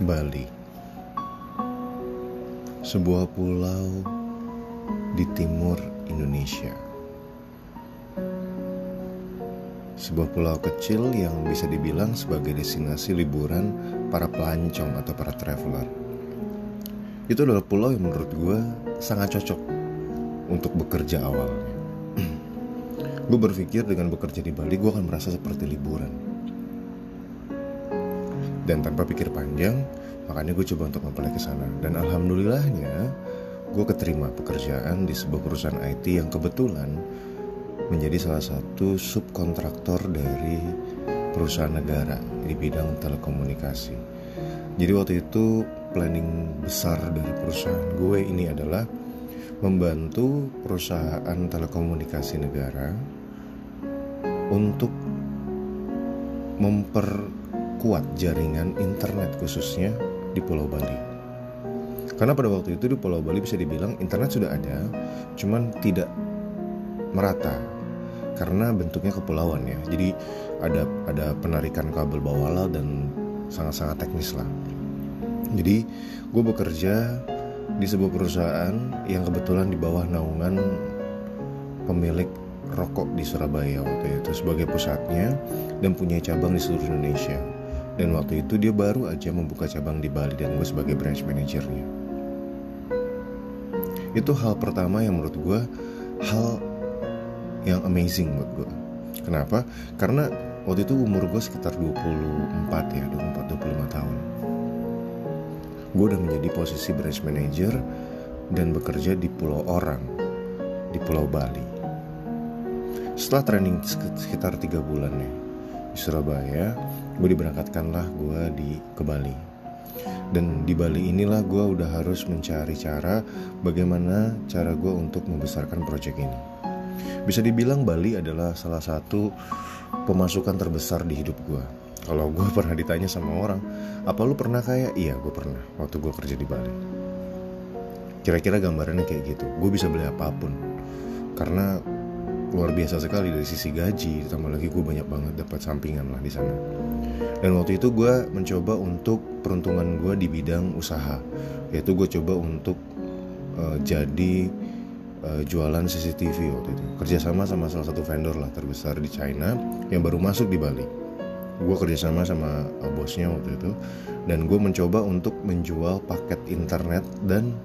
Bali Sebuah pulau di timur Indonesia. Sebuah pulau kecil yang bisa dibilang sebagai destinasi liburan para pelancong atau para traveler. Itu adalah pulau yang menurut gue sangat cocok untuk bekerja awalnya. Gue berpikir dengan bekerja di Bali gue akan merasa seperti liburan dan tanpa pikir panjang makanya gue coba untuk mempelai ke sana. Dan alhamdulillahnya gue keterima pekerjaan di sebuah perusahaan IT yang kebetulan menjadi salah satu subkontraktor dari perusahaan negara di bidang telekomunikasi. Jadi waktu itu planning besar dari perusahaan gue ini adalah membantu perusahaan telekomunikasi negara untuk memper kuat jaringan internet khususnya di Pulau Bali. Karena pada waktu itu di Pulau Bali bisa dibilang internet sudah ada, cuman tidak merata karena bentuknya kepulauan ya. Jadi ada ada penarikan kabel bawah laut dan sangat-sangat teknis lah. Jadi gue bekerja di sebuah perusahaan yang kebetulan di bawah naungan pemilik rokok di Surabaya waktu itu sebagai pusatnya dan punya cabang di seluruh Indonesia. Dan waktu itu dia baru aja membuka cabang di Bali dan gue sebagai branch manajernya. Itu hal pertama yang menurut gue hal yang amazing buat gue. Kenapa? Karena waktu itu umur gue sekitar 24 ya, 24-25 tahun. Gue udah menjadi posisi branch manager dan bekerja di pulau orang, di pulau Bali. Setelah training sekitar 3 bulan ya, di Surabaya, gue diberangkatkanlah gue di ke Bali. Dan di Bali inilah gue udah harus mencari cara bagaimana cara gue untuk membesarkan proyek ini. Bisa dibilang Bali adalah salah satu pemasukan terbesar di hidup gue kalau gue pernah ditanya sama orang apa lu pernah kaya iya gue pernah waktu gue kerja di Bali. Kira-kira gambarannya kayak gitu. Gue bisa beli apa pun. Karena luar biasa sekali dari sisi gaji ditambah lagi gue banyak banget dapat sampingan lah di sana dan waktu itu gue mencoba untuk peruntungan gue di bidang usaha. Yaitu gue coba untuk uh, jadi uh, jualan CCTV waktu itu. Kerjasama sama salah satu vendor lah terbesar di China yang baru masuk di Bali. Gue kerjasama sama uh, bosnya waktu itu. Dan gue mencoba untuk menjual paket internet dan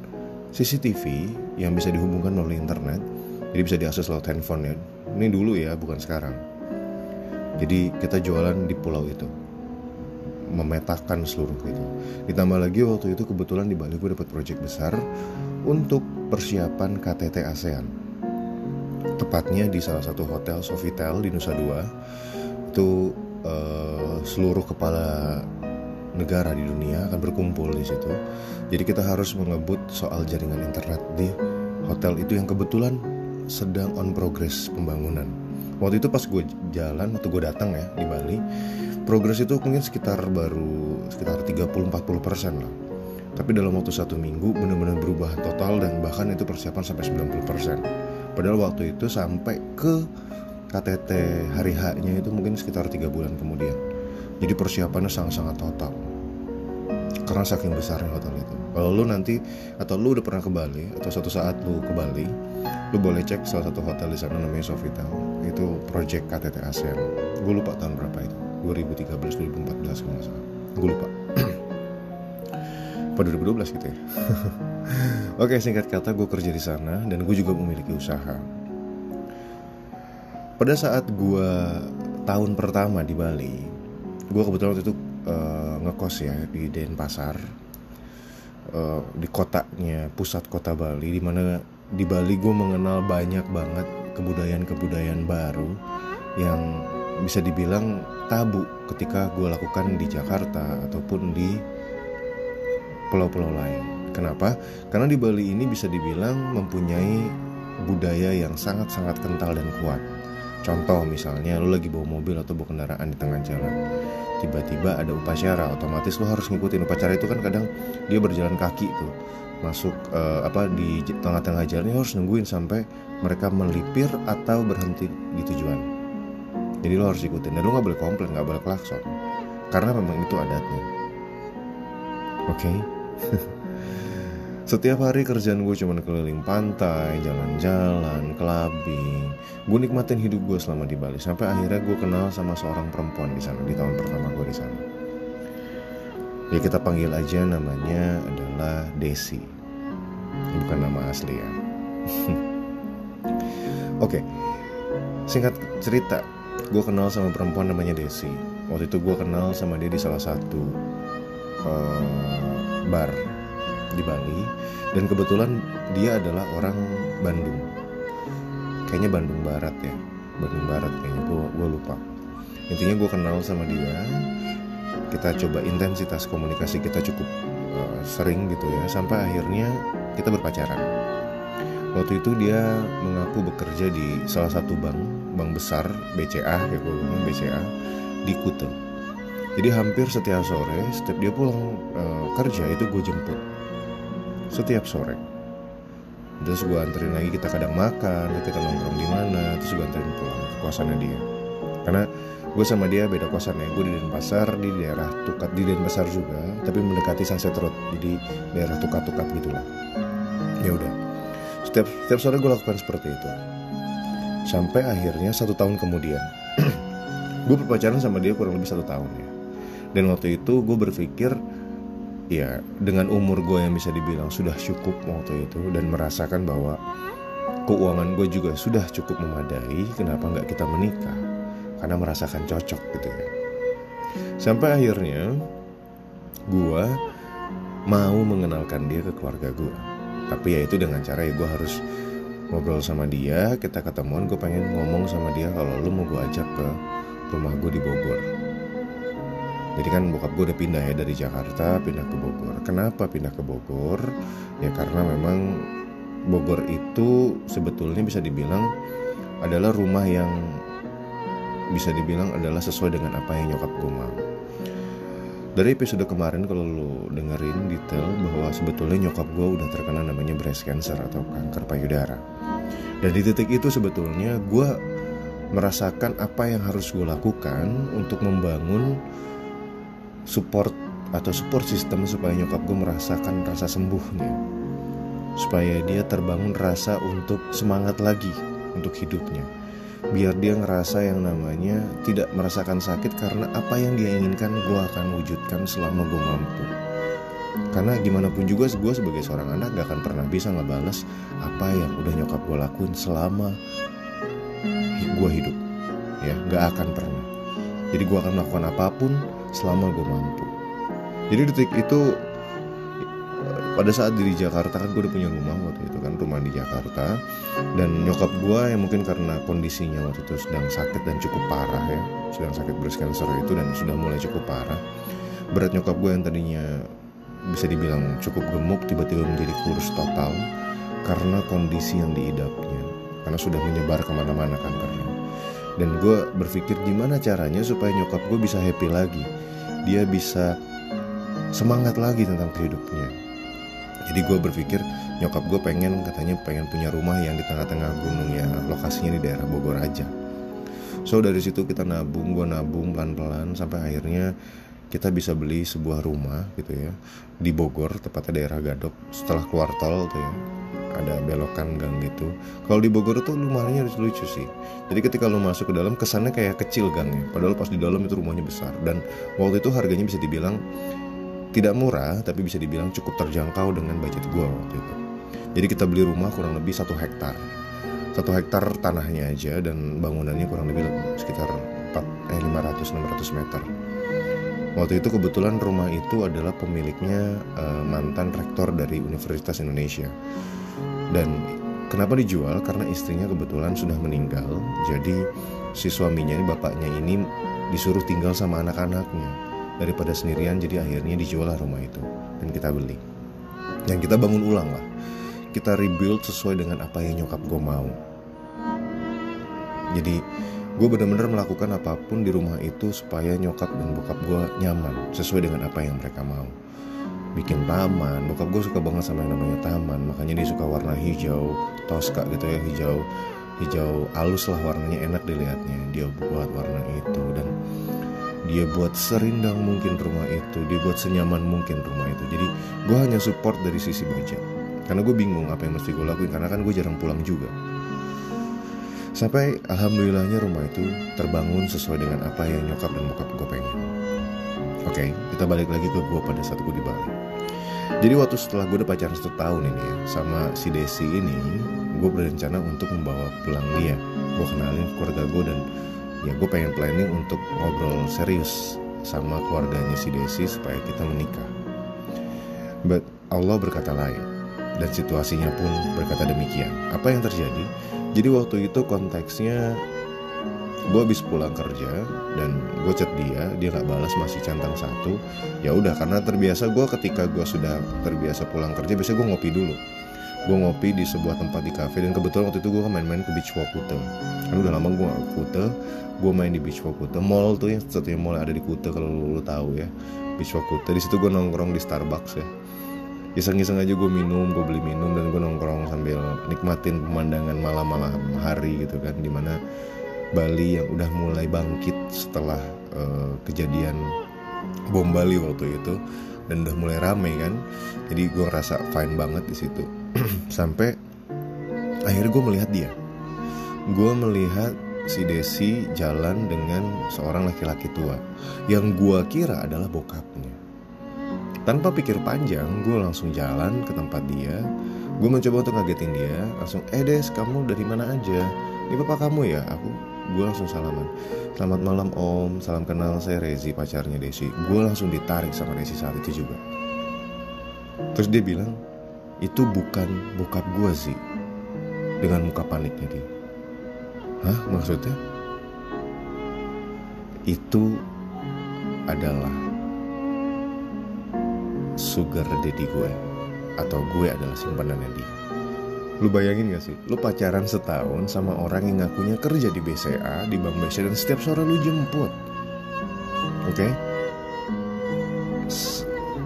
CCTV yang bisa dihubungkan melalui internet. Jadi bisa diakses lewat handphone ya. Ini dulu ya bukan sekarang. Jadi kita jualan di pulau itu memetakan seluruh itu ditambah lagi waktu itu kebetulan di Bali gue dapat proyek besar untuk persiapan KTT ASEAN tepatnya di salah satu hotel Sofitel di Nusa Dua itu uh, seluruh kepala negara di dunia akan berkumpul di situ. Jadi kita harus mengebut soal jaringan internet di hotel itu yang kebetulan sedang on progress pembangunan. Waktu itu pas gue jalan atau gue datang ya di Bali, progres itu mungkin sekitar baru sekitar 30-40 persen lah. Tapi dalam waktu satu minggu benar-benar berubah total dan bahkan itu persiapan sampai 90 persen. Padahal waktu itu sampai ke KTT hari H-nya itu mungkin sekitar tiga bulan kemudian. Jadi persiapannya sangat-sangat total. Karena saking besarnya hotel. Kalau lu nanti atau lu udah pernah ke Bali atau suatu saat lu ke Bali, lu boleh cek salah satu hotel di sana namanya Sofitel. Itu project KTT ASEAN. Gue lupa tahun berapa itu. 2013 2014 kalau nggak salah. Gue lupa. Pada 2012 gitu ya. Oke singkat kata gue kerja di sana dan gue juga memiliki usaha. Pada saat gue tahun pertama di Bali, gue kebetulan waktu itu uh, ngekos ya di Denpasar uh, di kotanya pusat kota Bali di mana di Bali gue mengenal banyak banget kebudayaan-kebudayaan baru yang bisa dibilang tabu ketika gue lakukan di Jakarta ataupun di pulau-pulau lain. Kenapa? Karena di Bali ini bisa dibilang mempunyai budaya yang sangat-sangat kental dan kuat. Contoh misalnya lu lagi bawa mobil atau bawa kendaraan di tengah jalan tiba-tiba ada upacara otomatis lo harus ngikutin upacara itu kan kadang dia berjalan kaki tuh. Masuk uh, apa di tengah-tengah jalan harus nungguin sampai mereka melipir atau berhenti di tujuan. Jadi lo harus ikutin dan lo nggak boleh komplain nggak boleh klakson. Karena memang itu adatnya. Oke? okay? Setiap hari kerjaan gue cuma keliling pantai, jalan-jalan, clubbing. Gue nikmatin hidup gue selama di Bali. Sampai akhirnya gue kenal sama seorang perempuan di sana di tahun pertama gue di sana. Ya kita panggil aja namanya adalah Desi. Bukan nama asli ya. Oke, okay. singkat cerita, gue kenal sama perempuan namanya Desi. Waktu itu gue kenal sama dia di salah satu uh, bar di Bali dan kebetulan dia adalah orang Bandung. Kayaknya Bandung Barat ya Bandung Barat kayaknya gue gue lupa. Intinya gue kenal sama dia kita coba intensitas komunikasi kita cukup uh, sering gitu ya sampai akhirnya kita berpacaran. Waktu itu dia mengaku bekerja di salah satu bank bank besar BCA kayak gue bilang BCA di Kute. Jadi hampir setiap sore setiap dia pulang uh, kerja itu gue jemput setiap sore. Terus gue anterin lagi kita kadang makan kita nongkrong di mana terus gue anterin pulang ke kosannya dia. Karena gue sama dia beda kosan ya gue di Denpasar di daerah Tukat di Denpasar juga tapi mendekati Sunset Road. Jadi daerah Tukat-Tukat gitulah. Ya udah. Setiap setiap sore gue lakukan seperti itu. Sampai akhirnya satu tahun kemudian gue berpacaran sama dia kurang lebih satu tahun ya. Dan waktu itu gue berpikir ya dengan umur gue yang bisa dibilang sudah cukup waktu itu dan merasakan bahwa keuangan gue juga sudah cukup memadai kenapa nggak kita menikah? Karena merasakan cocok gitu ya. Sampai akhirnya gue mau mengenalkan dia ke keluarga gue. Tapi ya itu dengan cara ya gue harus ngobrol sama dia kita ketemuan gue pengen ngomong sama dia kalau lu mau gue ajak ke rumah gue di Bogor jadi kan bokap gue udah pindah ya dari Jakarta pindah ke Bogor. Kenapa pindah ke Bogor? Ya karena memang Bogor itu sebetulnya bisa dibilang adalah rumah yang bisa dibilang adalah sesuai dengan apa yang nyokap gue mau. Dari episode kemarin kalau lo dengerin detail bahwa sebetulnya nyokap gue udah terkena namanya breast cancer atau kanker payudara. Dan di titik itu sebetulnya gue merasakan apa yang harus gue lakukan untuk membangun support atau support system supaya nyokap gue merasakan rasa sembuhnya. Supaya dia terbangun rasa untuk semangat lagi untuk hidupnya. Biar dia ngerasa yang namanya tidak merasakan sakit karena apa yang dia inginkan gue akan wujudkan selama gue mampu. Karena gimana pun juga gue sebagai seorang anak gak akan pernah bisa ngebales apa yang udah nyokap gue lakuin selama gue hidup. Ya gak akan pernah. Jadi gue akan melakukan apa pun selama gue mampu. Jadi detik itu pada saat di Jakarta kan gue udah punya rumah waktu itu kan rumah di Jakarta. Dan nyokap gue yang mungkin karena kondisinya waktu itu sedang sakit dan cukup parah ya sedang sakit breast cancer itu dan sudah mulai cukup parah berat nyokap gue yang tadinya bisa dibilang cukup gemuk tiba-tiba menjadi kurus total karena kondisi yang diidapnya. Karena sudah menyebar ke mana-mana kankernya dan gue berpikir gimana caranya supaya nyokap gue bisa happy lagi. Dia bisa semangat lagi tentang kehidupnya. Jadi gue berpikir nyokap gue pengen katanya pengen punya rumah yang di tengah-tengah gunung ya lokasinya di daerah Bogor aja. So dari situ kita nabung gue nabung pelan-pelan sampai akhirnya kita bisa beli sebuah rumah gitu ya di Bogor tepatnya daerah Gadok setelah keluar tol tuh ya ada belokan gang gitu. Kalau di Bogor tuh rumahnya harus lucu sih. Jadi ketika lu masuk ke dalam kesannya kayak kecil gangnya padahal pas di dalam itu rumahnya besar. Dan waktu itu harganya bisa dibilang tidak murah tapi bisa dibilang cukup terjangkau dengan budget gua waktu itu. Jadi kita beli rumah kurang lebih satu hektar. Satu hektar tanahnya aja dan bangunannya kurang lebih sekitar 4, eh 500-600 meter Waktu itu kebetulan rumah itu adalah pemiliknya uh, mantan rektor dari Universitas Indonesia. Dan kenapa dijual? Karena istrinya kebetulan sudah meninggal. Jadi si suaminya ini bapaknya ini disuruh tinggal sama anak-anaknya. Daripada sendirian jadi akhirnya dijual lah rumah itu. Dan kita beli. Yang kita bangun ulang lah. Kita rebuild sesuai dengan apa yang nyokap gue mau. Jadi gue benar-benar melakukan apa pun di rumah itu supaya nyokap dan bokap gue nyaman sesuai dengan apa yang mereka mau. Bikin taman bokap gue suka banget sama yang namanya taman makanya dia suka warna hijau toska gitu ya hijau hijau halus lah warnanya enak dilihatnya. Dia buat warna itu dan dia buat serindang mungkin rumah itu dia buat senyaman mungkin rumah itu. Jadi gue hanya support dari sisi budget. Karena gue bingung apa yang mesti gue lakuin karena kan gue jarang pulang juga sampai alhamdulillahnya rumah itu terbangun sesuai dengan apa yang nyokap dan bokap gue pengen. Oke kita balik lagi ke gue pada saat gue di Bali. Jadi waktu setelah gue udah pacaran satu tahun ini ya sama si Desi ini gue berencana untuk membawa pulang dia. Gue kenalin keluarga gue dan ya gue pengen planning untuk ngobrol serius sama keluarganya si Desi supaya kita menikah. But Allah berkata lain dan situasinya pun berkata demikian. Apa yang terjadi? Jadi waktu itu konteksnya gue habis pulang kerja dan gue chat dia, dia nggak balas masih centang satu. Ya udah karena terbiasa gue ketika gue sudah terbiasa pulang kerja, biasanya gue ngopi dulu. Gue ngopi di sebuah tempat di cafe dan kebetulan waktu itu gue main-main ke Beach Walk Kuta. Kan udah lama gue ke Kuta, gue main di Beach Walk Kuta. Mall tuh ya satunya mall ada di Kuta kalau lo, lo tahu ya. Beach Walk Kuta. Di situ gue nongkrong di Starbucks ya iseng-iseng aja gue minum gue beli minum dan gue nongkrong sambil nikmatin pemandangan malam-malam hari gitu kan di mana Bali yang udah mulai bangkit setelah uh, kejadian bom Bali waktu itu dan udah mulai rame kan. Jadi gue ngerasa fine banget di situ. Sampai akhirnya gue melihat dia. Gue melihat si Desi jalan dengan seorang laki-laki tua. Yang gue kira adalah bokapnya tanpa pikir panjang, gue langsung jalan ke tempat dia. Gue mencoba untuk ngagetin dia. Langsung, eh Des, kamu dari mana aja? Ini bapak kamu ya? Aku, gue langsung salaman. Selamat malam om, salam kenal saya Rezi, pacarnya Desi. Gue langsung ditarik sama Desi saat itu juga. Terus dia bilang, itu bukan bokap gue sih. Dengan muka paniknya dia. Hah, maksudnya? Itu adalah sugar daddy gue atau gue adalah simpanannya dia. Lu bayangin gak sih, lu pacaran setahun sama orang yang ngakunya kerja di BCA, di Bank BCA dan setiap sore lu jemput. Oke? Okay?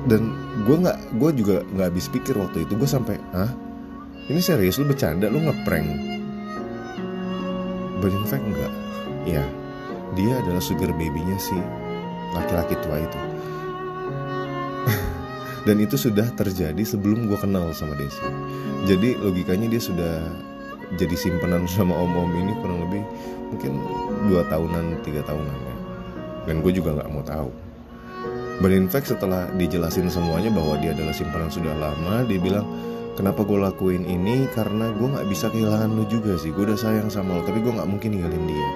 Dan gue nggak, gue juga nggak habis pikir waktu itu gue sampai, ah, ini serius lu bercanda, lu ngeprank? But in fact enggak, ya, dia adalah sugar babynya si laki-laki tua itu dan itu sudah terjadi sebelum gue kenal sama Desi. Jadi logikanya dia sudah jadi simpanan sama om-om ini kurang lebih mungkin dua tahunan tiga tahunan ya. Dan gue juga nggak mau tahu. But in fact setelah dijelasin semuanya bahwa dia adalah simpanan sudah lama Dia bilang kenapa gue lakuin ini? Karena gue nggak bisa kehilangan lo juga sih. Gue udah sayang sama lo tapi gue nggak mungkin ninggalin dia.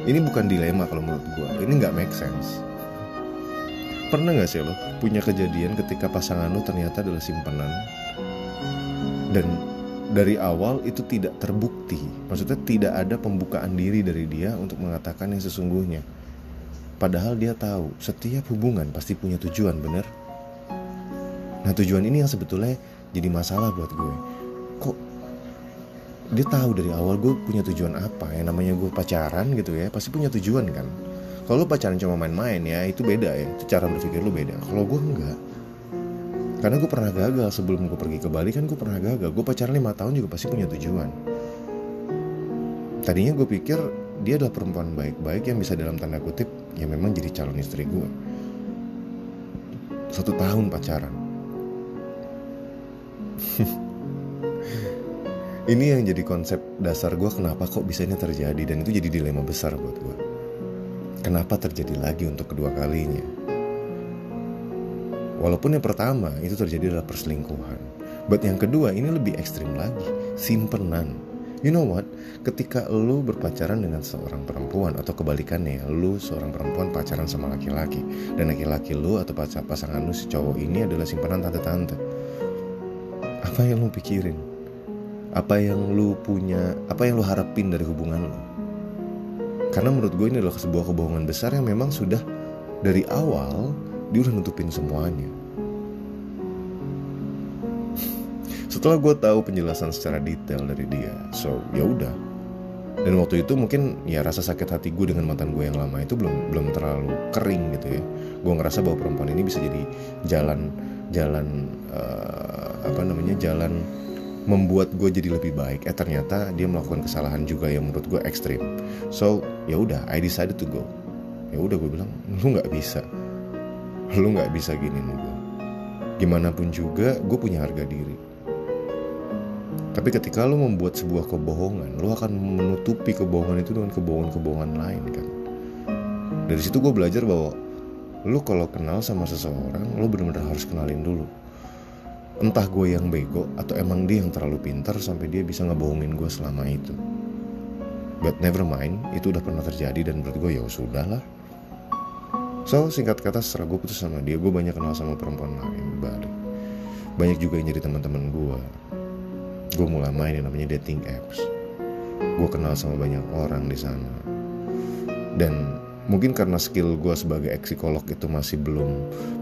Ini bukan dilema kalau menurut gue Ini nggak make sense Pernah gak sih lo punya kejadian ketika pasangan lo ternyata adalah simpanan dan dari awal itu tidak terbukti. Maksudnya tidak ada pembukaan diri dari dia untuk mengatakan yang sesungguhnya. Padahal dia tahu setiap hubungan pasti punya tujuan bener? Nah tujuan ini yang sebetulnya jadi masalah buat gue. Kok dia tahu dari awal gue punya tujuan apa? Yang namanya gue pacaran gitu ya pasti punya tujuan kan kalau pacaran cuma main-main ya itu beda ya. Itu cara berpikir lu beda. Kalau gue enggak. Karena gue pernah gagal sebelum gue pergi ke Bali kan gue pernah gagal. Gue pacaran lima tahun juga pasti punya tujuan. Tadinya gue pikir dia adalah perempuan baik-baik yang bisa dalam tanda kutip yang memang jadi calon istri gue satu tahun pacaran. Ini yang jadi konsep dasar gue kenapa kok bisa ini terjadi dan itu jadi dilema besar buat gue Kenapa terjadi lagi untuk kedua kalinya? Walaupun yang pertama itu terjadi adalah perselingkuhan. But yang kedua ini lebih ekstrim lagi, simpenan. You know what? Ketika lu berpacaran dengan seorang perempuan atau kebalikannya, lu seorang perempuan pacaran sama laki-laki dan laki-laki lu atau pasangan lu si cowok ini adalah simpanan tante-tante. Apa yang lu pikirin? Apa yang lu punya? Apa yang lu harapin dari hubungan lu? Karena menurut gue ini adalah sebuah kebohongan besar yang memang sudah dari awal dia udah nutupin semuanya. Setelah gue tahu penjelasan secara detail dari dia, so ya udah. Dan waktu itu mungkin ya rasa sakit hati gue dengan mantan gue yang lama itu belum belum terlalu kering gitu ya. Gue ngerasa bahwa perempuan ini bisa jadi jalan jalan uh, apa namanya jalan membuat gue jadi lebih baik eh ternyata dia melakukan kesalahan juga yang menurut gue ekstrim so ya udah I decided to go. Ya udah gue bilang lu nggak bisa. Lu nggak bisa gini nih gue gimana pun juga gue punya harga diri. Tapi ketika lo membuat sebuah kebohongan lo akan menutupi kebohongan itu dengan kebohongan-kebohongan lain kan? Dari situ gue belajar bahwa lo kalau kenal sama seseorang lo benar-benar harus kenalin dulu. Entah gue yang bego atau emang dia yang terlalu pintar sampai dia bisa ngebohongin gue selama itu but never mind itu udah pernah terjadi dan menurut gue ya sudah lah. So singkat kata setelah gue putus sama dia gue banyak kenal sama perempuan lain di Bali banyak juga yang jadi teman-teman gue gue mulai main yang namanya dating apps. Gue kenal sama banyak orang di sana. Dan mungkin karena skill gue sebagai ex psikolog itu masih belum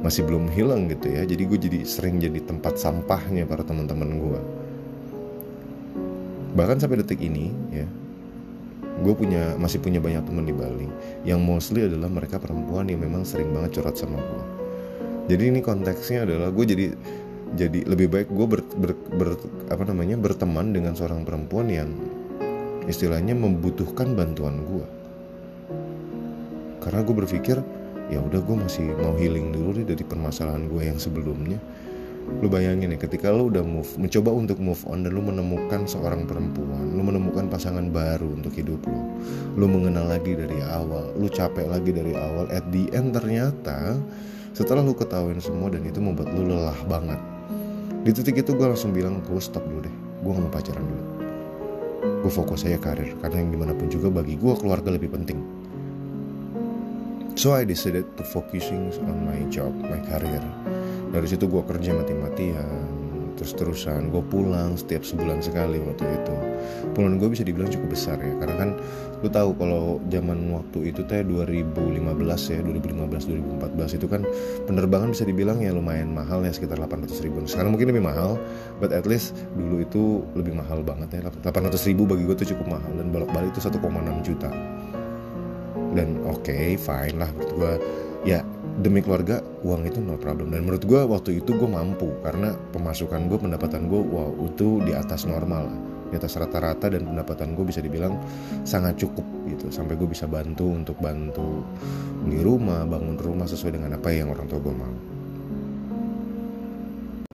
masih belum hilang gitu ya jadi gue jadi sering jadi tempat sampahnya para teman-teman gue bahkan sampai detik ini ya gue punya masih punya banyak teman di Bali. Yang mostly adalah mereka perempuan yang memang sering banget curhat sama gue jadi ini konteksnya adalah gue jadi jadi lebih baik gue ber, ber, ber, apa namanya berteman dengan seorang perempuan yang istilahnya membutuhkan bantuan gue karena gue berpikir ya udah gue masih mau healing dulu deh dari permasalahan gue yang sebelumnya lu bayangin ya ketika lu udah move mencoba untuk move on dan lu menemukan seorang perempuan lu menemukan pasangan baru untuk hidup lu lu mengenal lagi dari awal lu capek lagi dari awal at the end ternyata setelah lu ketahuin semua dan itu membuat lu lelah banget. Di titik itu gue langsung bilang gue stop dulu deh gue gak mau pacaran dulu. Gue fokus aja karir karena yang gimana pun juga bagi gue keluarga lebih penting. So I decided to focusing on my job, my career. Dari situ gue kerja mati-matian, terus-terusan. Gue pulang setiap sebulan sekali waktu itu. Pulang gue bisa dibilang cukup besar ya, karena kan lu tahu kalau zaman waktu itu teh 2015 ya, 2015 2014 itu kan penerbangan bisa dibilang ya lumayan mahal ya sekitar 800 ribu. Sekarang mungkin lebih mahal, but at least dulu itu lebih mahal banget ya. 800 ribu bagi gue tuh cukup mahal dan bolak-balik itu 1,6 juta dan oke okay, fine lah menurut gue ya demi keluarga uang itu no problem. Dan menurut gue waktu itu gue mampu karena pemasukan gue pendapatan gue wow itu di atas normal di atas rata-rata dan pendapatan gue bisa dibilang sangat cukup gitu. Sampai gue bisa bantu untuk bantu beli rumah bangun rumah sesuai dengan apa yang orang tua gue mau